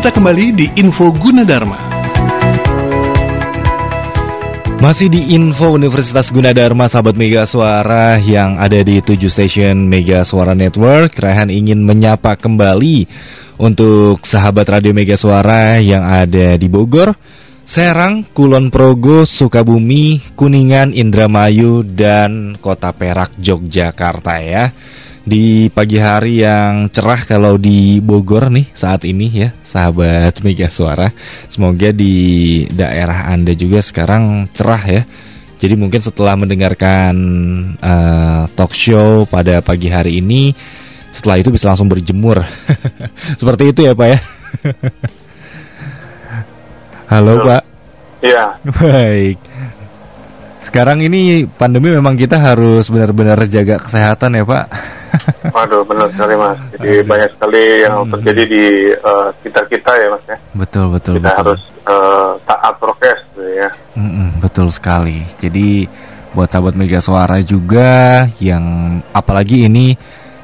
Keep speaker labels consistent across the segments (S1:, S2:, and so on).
S1: kita kembali di Info Gunadarma.
S2: Masih di Info Universitas Gunadarma sahabat Mega Suara yang ada di 7 stasiun Mega Suara Network. Raihan ingin menyapa kembali untuk sahabat Radio Mega Suara yang ada di Bogor. Serang, Kulon Progo, Sukabumi, Kuningan, Indramayu, dan Kota Perak, Yogyakarta ya di pagi hari yang cerah kalau di Bogor nih saat ini ya sahabat Mega Suara. Semoga di daerah Anda juga sekarang cerah ya. Jadi mungkin setelah mendengarkan uh, talk show pada pagi hari ini setelah itu bisa langsung berjemur. Seperti itu ya Pak ya. Halo. Pak.
S3: Iya.
S2: Baik. Sekarang ini pandemi memang kita harus benar-benar jaga kesehatan ya Pak.
S3: Waduh benar sekali Mas. Jadi Aduh. banyak sekali yang hmm. terjadi di uh, sekitar kita ya Mas ya.
S2: Betul betul.
S3: Kita
S2: betul.
S3: harus uh, taat prokes gitu ya.
S2: Hmm, betul sekali. Jadi buat sahabat Mega Suara juga yang apalagi ini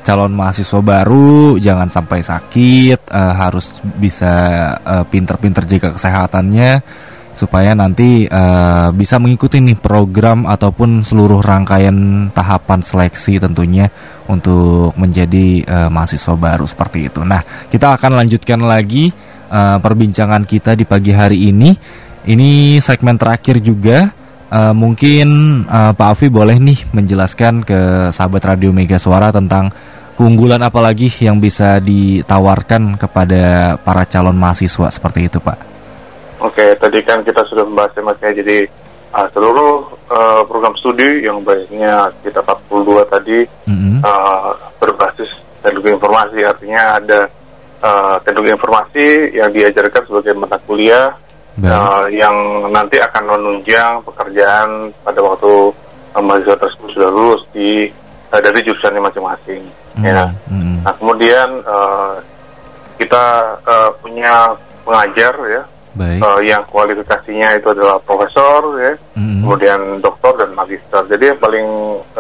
S2: calon mahasiswa baru jangan sampai sakit uh, harus bisa uh, pinter-pinter jaga kesehatannya supaya nanti uh, bisa mengikuti nih program ataupun seluruh rangkaian tahapan seleksi tentunya untuk menjadi uh, mahasiswa baru seperti itu. Nah, kita akan lanjutkan lagi uh, perbincangan kita di pagi hari ini. Ini segmen terakhir juga. Uh, mungkin uh, Pak Afi boleh nih menjelaskan ke sahabat Radio Mega Suara tentang keunggulan apa lagi yang bisa ditawarkan kepada para calon mahasiswa seperti itu, Pak.
S3: Oke, tadi kan kita sudah membahas mas ya. Jadi uh, seluruh uh, program studi yang baiknya kita 42 tadi uh, berbasis teknologi informasi, artinya ada uh, teknologi informasi yang diajarkan sebagai mata kuliah uh, yang nanti akan menunjang pekerjaan pada waktu uh, mahasiswa tersebut sudah lulus di uh, dari jurusannya masing-masing. Mm-hmm. Ya. Mm-hmm. Nah kemudian uh, kita uh, punya pengajar ya Baik. Uh, yang kualifikasinya itu adalah profesor ya, mm-hmm. kemudian doktor dan magister. Jadi yang paling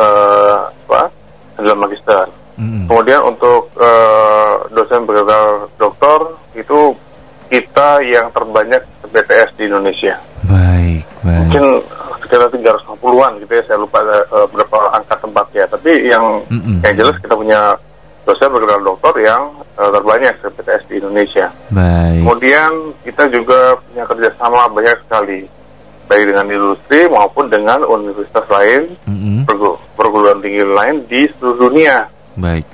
S3: uh, apa adalah magister. Mm-hmm. Kemudian untuk uh, dosen bergelar doktor itu kita yang terbanyak BTS di Indonesia.
S2: Baik, baik.
S3: Mungkin sekitar 350-an gitu ya, saya lupa uh, berapa angka tempatnya. Tapi yang mm-hmm. yang jelas kita punya dosen bergelar doktor yang uh, terbanyak PTS di Indonesia.
S2: Baik.
S3: Kemudian kita juga punya kerjasama banyak sekali, baik dengan industri maupun dengan universitas lain, mm-hmm. perguruan tinggi lain di seluruh dunia.
S2: Baik.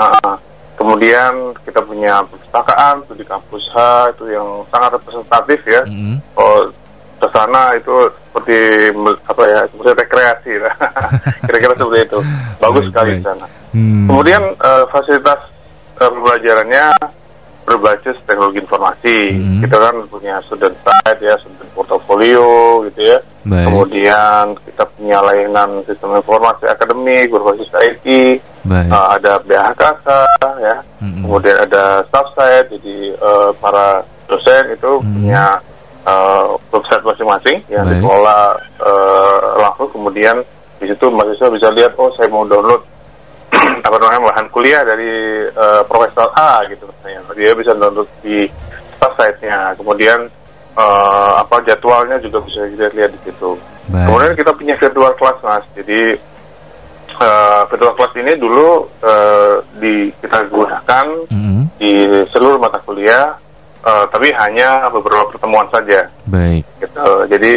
S3: Uh, kemudian kita punya perpustakaan di kampus H itu yang sangat representatif ya. Mm-hmm. Oh, ke sana itu seperti apa ya seperti rekreasi lah kira-kira seperti itu bagus sekali di sana hmm. kemudian uh, fasilitas uh, pembelajarannya berbasis teknologi informasi hmm. kita kan punya student site ya student portfolio gitu ya Baik. kemudian kita punya layanan sistem informasi akademik berbasis IT uh, ada BHK ya hmm. kemudian ada staff site jadi uh, para dosen itu hmm. punya uh, website masing-masing yang Baik. dikelola uh, langsung kemudian di situ mahasiswa bisa lihat oh saya mau download apa namanya bahan kuliah dari uh, profesor A gitu misalnya dia bisa download di site-nya kemudian uh, apa jadwalnya juga bisa dilihat lihat di situ Baik. kemudian kita punya virtual class mas jadi uh, virtual class ini dulu uh, di kita gunakan mm -hmm. di seluruh mata kuliah uh, tapi hanya beberapa pertemuan saja.
S2: Baik.
S3: Gitu. Jadi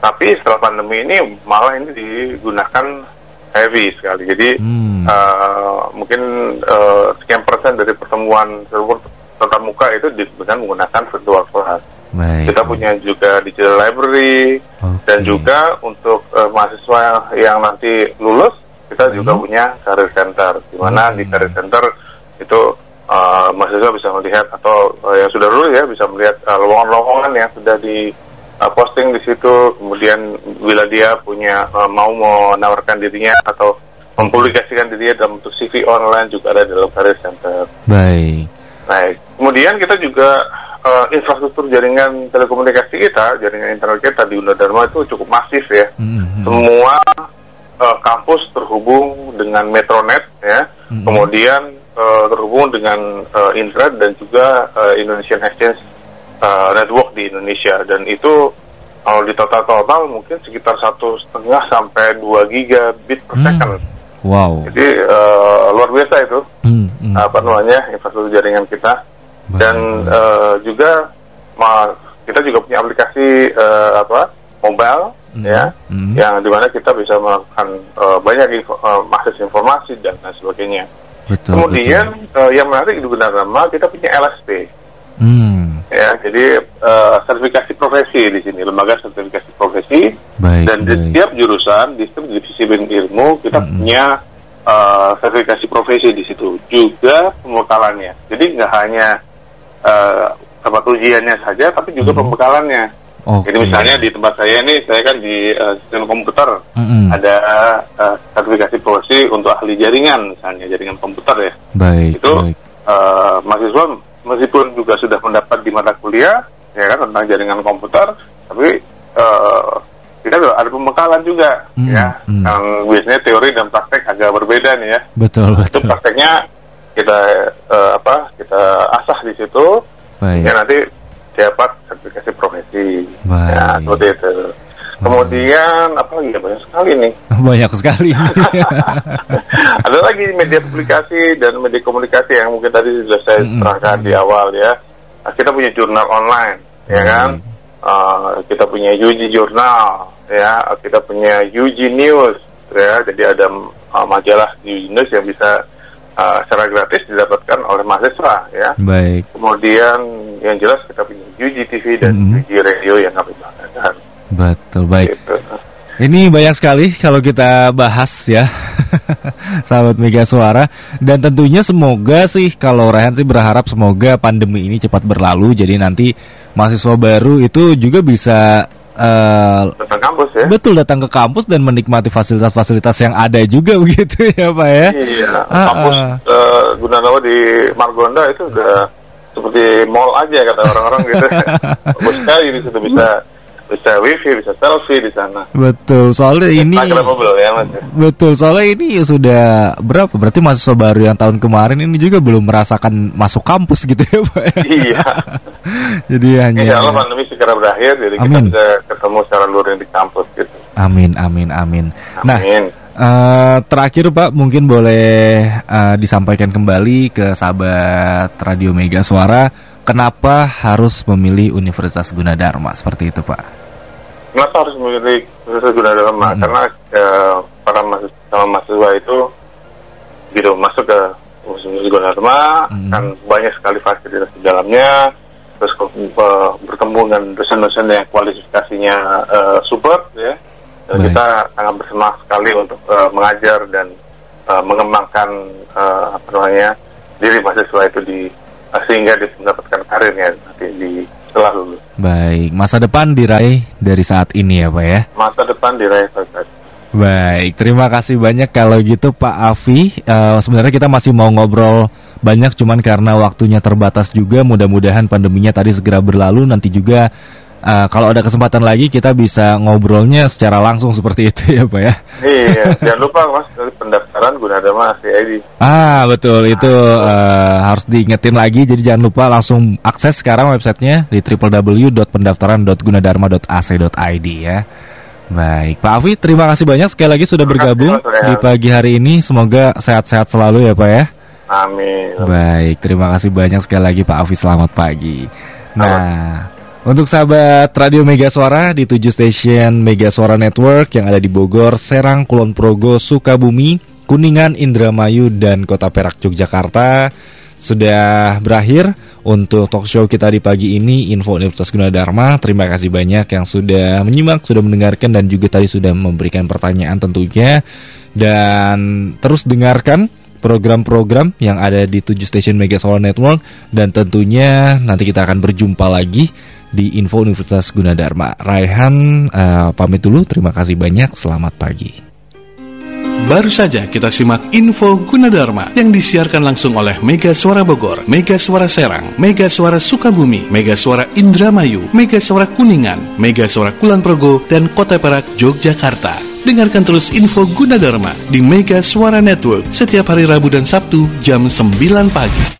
S3: tapi setelah pandemi ini malah ini digunakan heavy sekali. Jadi hmm. uh, mungkin uh, sekian persen dari pertemuan seluruh tatap muka itu dengan menggunakan virtual class. Baik, kita baik. punya juga digital library okay. dan juga untuk uh, mahasiswa yang nanti lulus kita hmm. juga punya career center di mana di career center itu uh, mahasiswa bisa melihat atau uh, yang sudah dulu ya bisa melihat uh, lowongan-lowongan yang sudah di uh, posting di situ kemudian bila dia punya uh, mau menawarkan dirinya atau mempublikasikan dirinya dalam bentuk CV online juga ada dalam career center.
S2: Baik.
S3: Baik. Kemudian kita juga uh, infrastruktur jaringan telekomunikasi kita, jaringan internet kita di Dharma itu cukup masif ya. Mm-hmm. Semua uh, kampus terhubung dengan Metronet ya. Mm-hmm. Kemudian uh, terhubung dengan uh, Indra dan juga uh, Indonesian Exchange uh, Network di Indonesia dan itu kalau di total total mungkin sekitar satu setengah sampai dua gigabit per hmm. second.
S2: Wow.
S3: Jadi uh, luar biasa itu hmm, hmm. apa namanya infrastruktur jaringan kita Baik. dan uh, juga ma kita juga punya aplikasi uh, apa mobile hmm. ya hmm. yang di mana kita bisa melakukan uh, banyak info, uh, akses informasi dan lain sebagainya. Betul, Kemudian betul. Uh, yang menarik di Gunadarma kita punya LSP. Hmm. Ya, jadi uh, sertifikasi profesi di sini, lembaga sertifikasi profesi. Baik, dan di setiap jurusan, di setiap divisi ilmu kita hmm. punya uh, sertifikasi profesi di situ. Juga pembekalannya. Jadi nggak hanya uh, tempat ujiannya saja, tapi juga hmm. pembekalannya. Okay. Jadi misalnya di tempat saya ini, saya kan di uh, sistem komputer, mm-hmm. ada uh, sertifikasi profesi untuk ahli jaringan, misalnya jaringan komputer ya.
S2: Baik.
S3: Itu baik. Uh, mahasiswa meskipun juga sudah mendapat di mata kuliah ya kan tentang jaringan komputer tapi uh, kita ada pembekalan juga hmm, ya hmm. yang biasanya teori dan praktek agak berbeda nih ya
S2: betul
S3: betul itu prakteknya kita uh, apa kita asah di situ Baik. ya nanti dapat sertifikasi profesi Baik. ya seperti itu Kemudian apa lagi ya banyak sekali nih.
S2: Banyak sekali.
S3: Ada lagi media publikasi dan media komunikasi yang mungkin tadi sudah saya terangkan mm -hmm. di awal ya. Nah, kita punya jurnal online, mm -hmm. ya kan. Uh, kita punya UG Jurnal, ya. Kita punya UG News, ya. Jadi ada uh, majalah UG News yang bisa uh, secara gratis didapatkan oleh mahasiswa, ya.
S2: Baik.
S3: Kemudian yang jelas kita punya UG TV dan mm -hmm. UG Radio yang kami banggakan.
S2: Betul baik. Gitu. Ini banyak sekali kalau kita bahas ya, sahabat Mega Suara. Dan tentunya semoga sih kalau Rehan sih berharap semoga pandemi ini cepat berlalu. Jadi nanti mahasiswa baru itu juga bisa
S3: uh, datang kampus ya.
S2: Betul datang ke kampus dan menikmati fasilitas-fasilitas yang ada juga begitu ya Pak ya.
S3: Iya. Ah, kampus uh. Uh, Gunawan di Margonda itu udah seperti mall aja kata orang-orang gitu. Bagus sekali di situ bisa bisa wifi, bisa selfie di sana.
S2: Betul, soalnya ini ya, mas. Betul, soalnya ini sudah berapa? Berarti mahasiswa baru yang tahun kemarin ini juga belum merasakan masuk kampus gitu ya, Pak.
S3: Iya.
S2: jadi hanya
S3: Insya Allah pandemi segera berakhir, jadi amin. kita bisa ketemu secara luring di kampus gitu.
S2: Amin, amin, amin. Nah, amin. Nah, Uh, terakhir Pak mungkin boleh uh, disampaikan kembali ke sahabat Radio Mega Suara kenapa harus memilih Universitas Gunadarma seperti itu Pak?
S3: Kenapa harus memilih Universitas Gunadarma? Hmm. Karena ya, para mahasiswa, mahasiswa itu gitu masuk ke Universitas Gunadarma hmm. kan banyak sekali fasilitas di dalamnya terus uh, bertemu dengan dosen-dosen yang kualifikasinya uh, super ya dan Baik. kita sangat bersemangat sekali untuk uh, mengajar dan uh, mengembangkan uh, apa namanya diri mahasiswa itu di sehingga dia mendapatkan karirnya nanti di setelah lulus.
S2: Baik, masa depan diraih dari saat ini ya Pak ya?
S3: Masa depan diraih saat
S2: Baik, terima kasih banyak kalau gitu Pak Afi. Uh, sebenarnya kita masih mau ngobrol banyak, cuman karena waktunya terbatas juga. Mudah-mudahan pandeminya tadi segera berlalu. Nanti juga uh, kalau ada kesempatan lagi kita bisa ngobrolnya secara langsung seperti itu ya Pak ya.
S3: Iya, jangan lupa Mas dari pendaftaran guna ada Mas ID.
S2: Ah betul itu uh, harus diingetin lagi jadi jangan lupa langsung akses sekarang websitenya di www.pendaftaran.gunadarma.ac.id ya. Baik, Pak Afi, terima kasih banyak sekali lagi sudah bergabung di pagi hari ini. Semoga sehat-sehat selalu ya Pak ya.
S3: Amin.
S2: Baik, terima kasih banyak sekali lagi Pak Afi. Selamat pagi. Nah, untuk sahabat Radio Mega Suara di 7 stasiun Mega Suara Network yang ada di Bogor, Serang, Kulon Progo, Sukabumi, Kuningan, Indramayu, dan Kota Perak, Yogyakarta sudah berakhir untuk talk show kita di pagi ini Info Universitas Gunadarma. Terima kasih banyak yang sudah menyimak, sudah mendengarkan dan juga tadi sudah memberikan pertanyaan tentunya. Dan terus dengarkan program-program yang ada di 7 stasiun Mega Solar Network dan tentunya nanti kita akan berjumpa lagi di Info Universitas Gunadarma. Raihan uh, pamit dulu, terima kasih banyak, selamat pagi.
S1: Baru saja kita simak info Gunadarma yang disiarkan langsung oleh Mega Suara Bogor, Mega Suara Serang, Mega Suara Sukabumi, Mega Suara Indramayu, Mega Suara Kuningan, Mega Suara Kulon Progo, dan Kota Perak, Yogyakarta. Dengarkan terus info Gunadarma di Mega Suara Network setiap hari Rabu dan Sabtu jam 9 pagi.